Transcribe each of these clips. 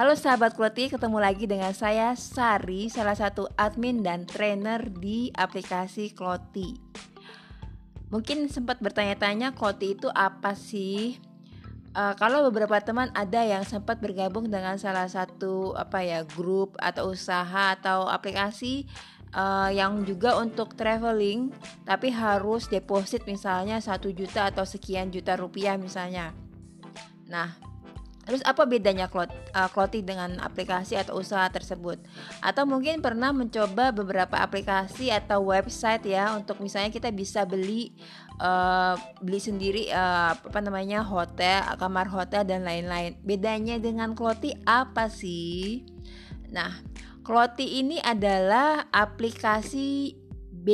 Halo sahabat Kloti, ketemu lagi dengan saya Sari, salah satu admin dan trainer di aplikasi Kloti. Mungkin sempat bertanya-tanya Kloti itu apa sih? Uh, kalau beberapa teman ada yang sempat bergabung dengan salah satu apa ya grup atau usaha atau aplikasi uh, yang juga untuk traveling tapi harus deposit misalnya satu juta atau sekian juta rupiah misalnya. Nah, Terus apa bedanya clothing uh, dengan aplikasi atau usaha tersebut? Atau mungkin pernah mencoba beberapa aplikasi atau website ya untuk misalnya kita bisa beli uh, beli sendiri uh, apa namanya hotel, kamar hotel dan lain-lain. Bedanya dengan clothing apa sih? Nah, clothing ini adalah aplikasi B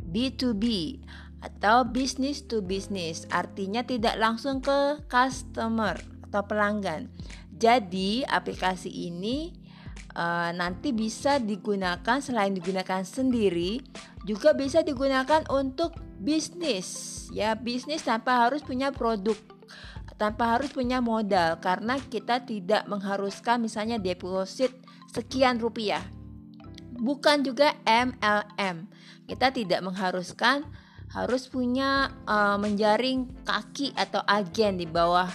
B2B atau business to business. Artinya tidak langsung ke customer atau pelanggan. Jadi aplikasi ini uh, nanti bisa digunakan selain digunakan sendiri juga bisa digunakan untuk bisnis. Ya bisnis tanpa harus punya produk tanpa harus punya modal karena kita tidak mengharuskan misalnya deposit sekian rupiah. Bukan juga MLM kita tidak mengharuskan harus punya uh, menjaring kaki atau agen di bawah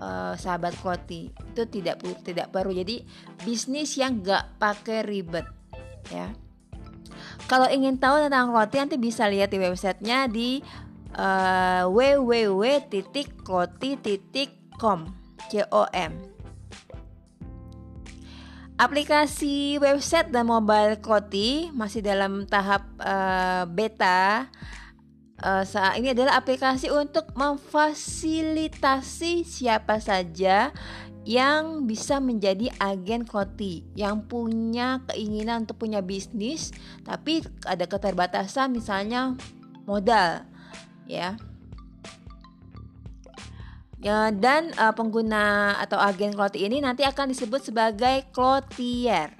uh, sahabat Kloti itu tidak perlu tidak perlu. Jadi bisnis yang gak pakai ribet ya. Kalau ingin tahu tentang Kloti nanti bisa lihat di websitenya di uh, www.kloti.com com. Aplikasi website dan mobile Kloti masih dalam tahap uh, beta uh, saat ini adalah aplikasi untuk memfasilitasi siapa saja yang bisa menjadi agen koti yang punya keinginan untuk punya bisnis tapi ada keterbatasan misalnya modal ya. Ya dan uh, pengguna atau agen kloti ini nanti akan disebut sebagai klotier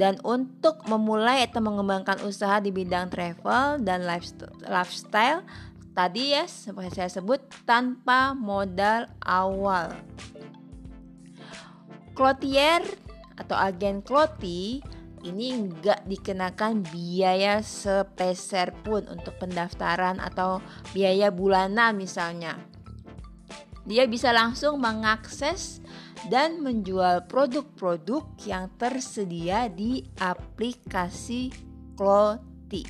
dan untuk memulai atau mengembangkan usaha di bidang travel dan lifestyle, tadi ya seperti saya sebut tanpa modal awal. Clotier atau agen Cloti ini enggak dikenakan biaya sepeser pun untuk pendaftaran atau biaya bulanan misalnya. Dia bisa langsung mengakses dan menjual produk-produk yang tersedia di aplikasi Kloti.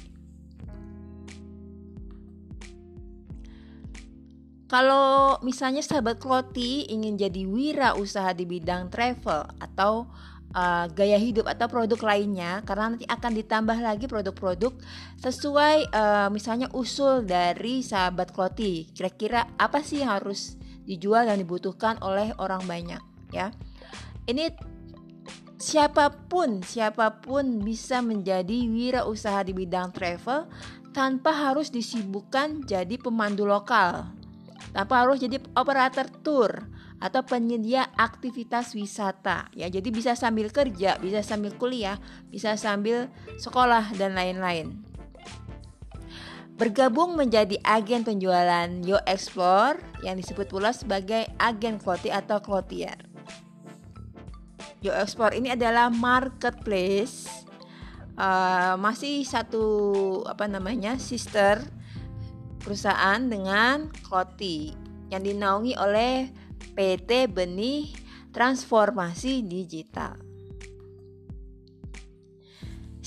Kalau misalnya sahabat Kloti ingin jadi wira usaha di bidang travel atau uh, gaya hidup atau produk lainnya karena nanti akan ditambah lagi produk-produk sesuai uh, misalnya usul dari sahabat Kloti. Kira-kira apa sih yang harus dijual dan dibutuhkan oleh orang banyak? ya. Ini siapa pun siapa pun bisa menjadi wirausaha di bidang travel tanpa harus disibukkan jadi pemandu lokal. Tanpa harus jadi operator tour atau penyedia aktivitas wisata ya. Jadi bisa sambil kerja, bisa sambil kuliah, bisa sambil sekolah dan lain-lain. Bergabung menjadi agen penjualan Yo Explore yang disebut pula sebagai agen kloti atau klotier. Yo Export ini adalah marketplace uh, masih satu apa namanya sister perusahaan dengan Kloti yang dinaungi oleh PT Benih Transformasi Digital.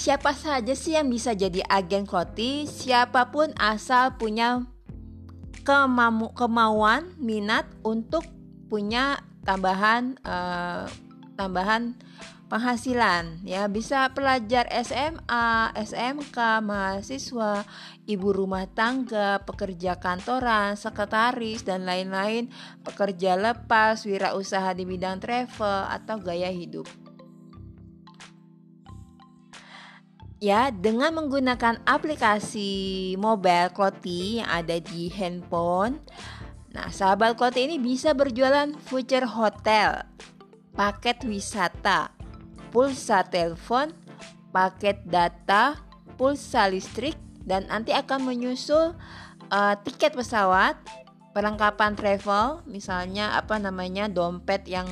Siapa saja sih yang bisa jadi agen Kloti? Siapa pun asal punya kemauan, minat untuk punya tambahan uh, tambahan penghasilan ya bisa pelajar SMA, SMK, mahasiswa, ibu rumah tangga, pekerja kantoran, sekretaris dan lain-lain, pekerja lepas, wirausaha di bidang travel atau gaya hidup. Ya, dengan menggunakan aplikasi mobile Kloti yang ada di handphone, nah sahabat Kloti ini bisa berjualan voucher hotel, paket wisata, pulsa telepon, paket data, pulsa listrik, dan nanti akan menyusul uh, tiket pesawat, perlengkapan travel misalnya apa namanya dompet yang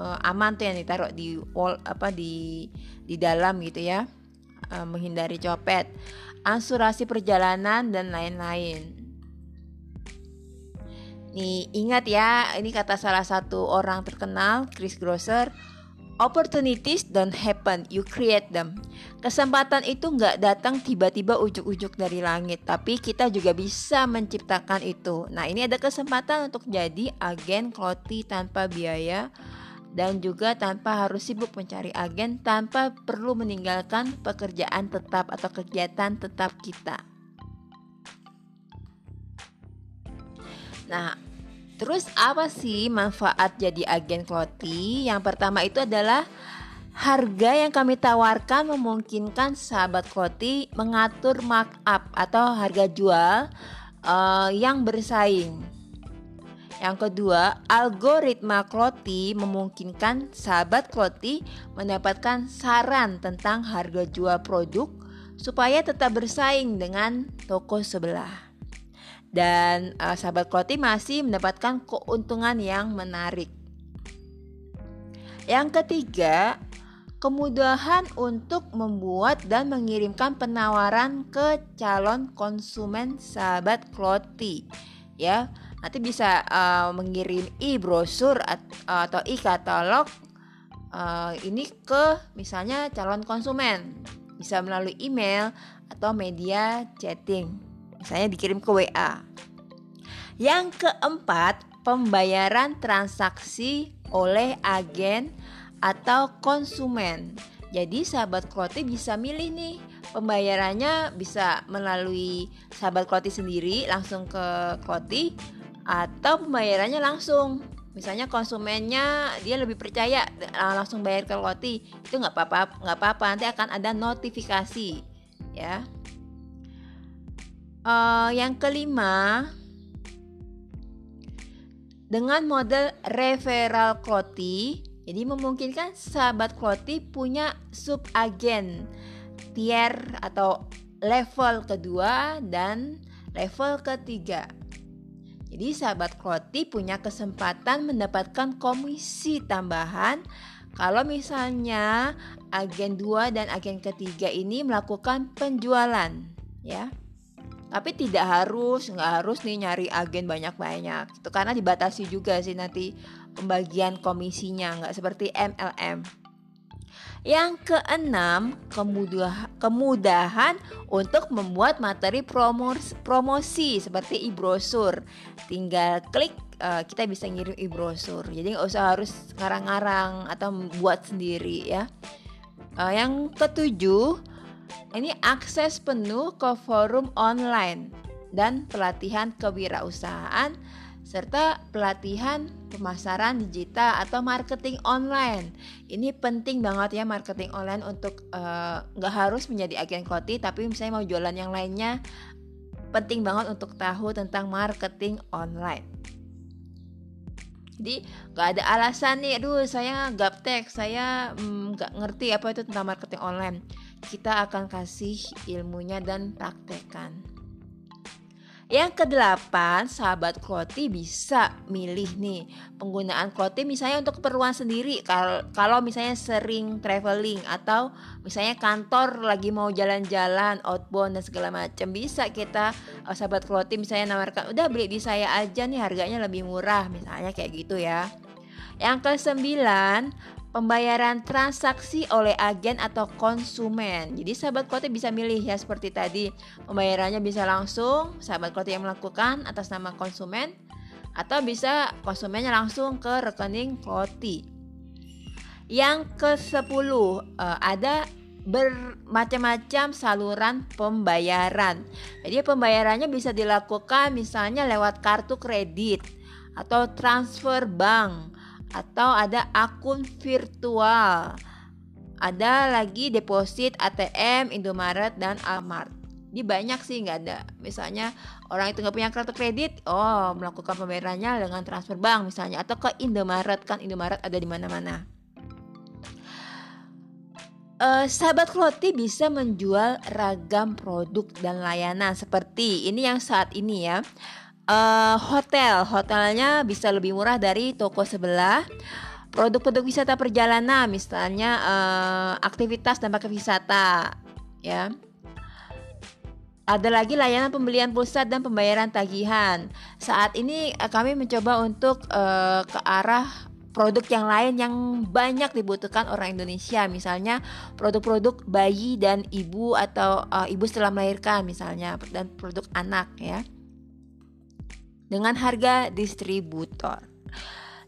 uh, aman tuh yang ditaruh di wall apa di di dalam gitu ya uh, menghindari copet asuransi perjalanan dan lain-lain nih ingat ya ini kata salah satu orang terkenal Chris Grosser Opportunities don't happen, you create them. Kesempatan itu nggak datang tiba-tiba ujuk-ujuk dari langit, tapi kita juga bisa menciptakan itu. Nah, ini ada kesempatan untuk jadi agen kloti tanpa biaya dan juga tanpa harus sibuk mencari agen tanpa perlu meninggalkan pekerjaan tetap atau kegiatan tetap kita. Nah, Terus apa sih manfaat jadi agen kloti? Yang pertama itu adalah harga yang kami tawarkan memungkinkan sahabat kloti mengatur markup atau harga jual uh, yang bersaing. Yang kedua, algoritma kloti memungkinkan sahabat kloti mendapatkan saran tentang harga jual produk supaya tetap bersaing dengan toko sebelah dan uh, sahabat Kloti masih mendapatkan keuntungan yang menarik. Yang ketiga, kemudahan untuk membuat dan mengirimkan penawaran ke calon konsumen sahabat Kloti. Ya, nanti bisa uh, mengirim e-brosur atau e-katalog uh, ini ke misalnya calon konsumen. Bisa melalui email atau media chatting misalnya dikirim ke WA. Yang keempat, pembayaran transaksi oleh agen atau konsumen. Jadi sahabat Kloti bisa milih nih pembayarannya bisa melalui sahabat Kloti sendiri langsung ke Kloti atau pembayarannya langsung. Misalnya konsumennya dia lebih percaya langsung bayar ke Kloti itu nggak apa-apa nggak apa-apa nanti akan ada notifikasi ya. Uh, yang kelima, dengan model referral Kloti, jadi memungkinkan sahabat Kloti punya sub agen tier atau level kedua dan level ketiga. Jadi sahabat Kloti punya kesempatan mendapatkan komisi tambahan. Kalau misalnya agen 2 dan agen ketiga ini melakukan penjualan ya. Tapi tidak harus nggak harus nih nyari agen banyak-banyak. Itu karena dibatasi juga sih nanti pembagian komisinya nggak seperti MLM yang keenam, kemudah, kemudahan untuk membuat materi promos, promosi seperti e-brosur. Tinggal klik uh, kita bisa ngirim e-brosur. Jadi nggak usah harus ngarang-ngarang atau buat sendiri ya. Uh, yang ketujuh, ini akses penuh ke forum online dan pelatihan kewirausahaan serta pelatihan pemasaran digital atau marketing online. Ini penting banget ya marketing online untuk eh, nggak uh, harus menjadi agen koti, tapi misalnya mau jualan yang lainnya, penting banget untuk tahu tentang marketing online. Jadi nggak ada alasan nih, aduh saya gaptek, saya mm, nggak mm, ngerti apa itu tentang marketing online kita akan kasih ilmunya dan praktekan. Yang kedelapan, sahabat kloti bisa milih nih penggunaan kloti misalnya untuk keperluan sendiri. Kalau kalau misalnya sering traveling atau misalnya kantor lagi mau jalan-jalan, outbound dan segala macam, bisa kita eh, sahabat kloti misalnya nawarkan, udah beli di saya aja nih harganya lebih murah, misalnya kayak gitu ya. Yang kesembilan, pembayaran transaksi oleh agen atau konsumen. Jadi sahabat Klote bisa milih ya seperti tadi. Pembayarannya bisa langsung sahabat Klote yang melakukan atas nama konsumen atau bisa konsumennya langsung ke rekening Klote. Yang ke-10 uh, ada bermacam-macam saluran pembayaran. Jadi pembayarannya bisa dilakukan misalnya lewat kartu kredit atau transfer bank atau ada akun virtual. Ada lagi deposit ATM, Indomaret dan Almart. Di banyak sih nggak ada. Misalnya orang itu nggak punya kartu kredit, oh melakukan pembayarannya dengan transfer bank misalnya atau ke Indomaret kan Indomaret ada di mana-mana. Uh, sahabat Kloti bisa menjual ragam produk dan layanan seperti ini yang saat ini ya uh, hotel, hotelnya bisa lebih murah dari toko sebelah. Produk-produk wisata perjalanan, misalnya uh, aktivitas dan paket wisata, ya. Ada lagi layanan pembelian pulsa dan pembayaran tagihan. Saat ini uh, kami mencoba untuk uh, ke arah produk yang lain yang banyak dibutuhkan orang Indonesia misalnya produk-produk bayi dan ibu atau uh, ibu setelah melahirkan misalnya dan produk anak ya dengan harga distributor.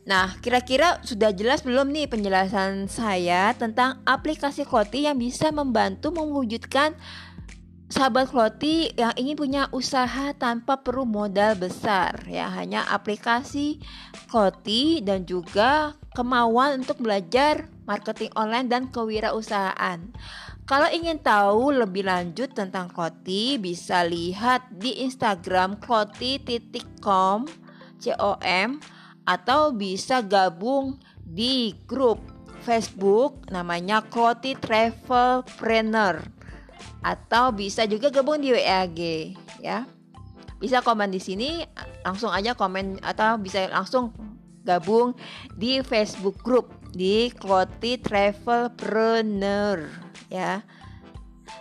Nah, kira-kira sudah jelas belum nih penjelasan saya tentang aplikasi Kloti yang bisa membantu mewujudkan sahabat Kloti yang ingin punya usaha tanpa perlu modal besar ya, hanya aplikasi Kloti dan juga kemauan untuk belajar marketing online dan kewirausahaan. Kalau ingin tahu lebih lanjut tentang Kloti, bisa lihat di Instagram kloti.com com atau bisa gabung di grup Facebook namanya Kloti Travelpreneur atau bisa juga gabung di WAG ya. Bisa komen di sini, langsung aja komen atau bisa langsung gabung di Facebook group di Kloti Travelpreneur ya.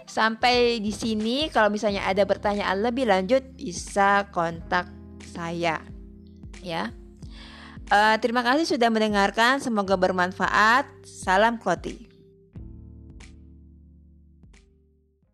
Sampai di sini kalau misalnya ada pertanyaan lebih lanjut bisa kontak saya ya. Uh, terima kasih sudah mendengarkan, semoga bermanfaat. Salam Kloti.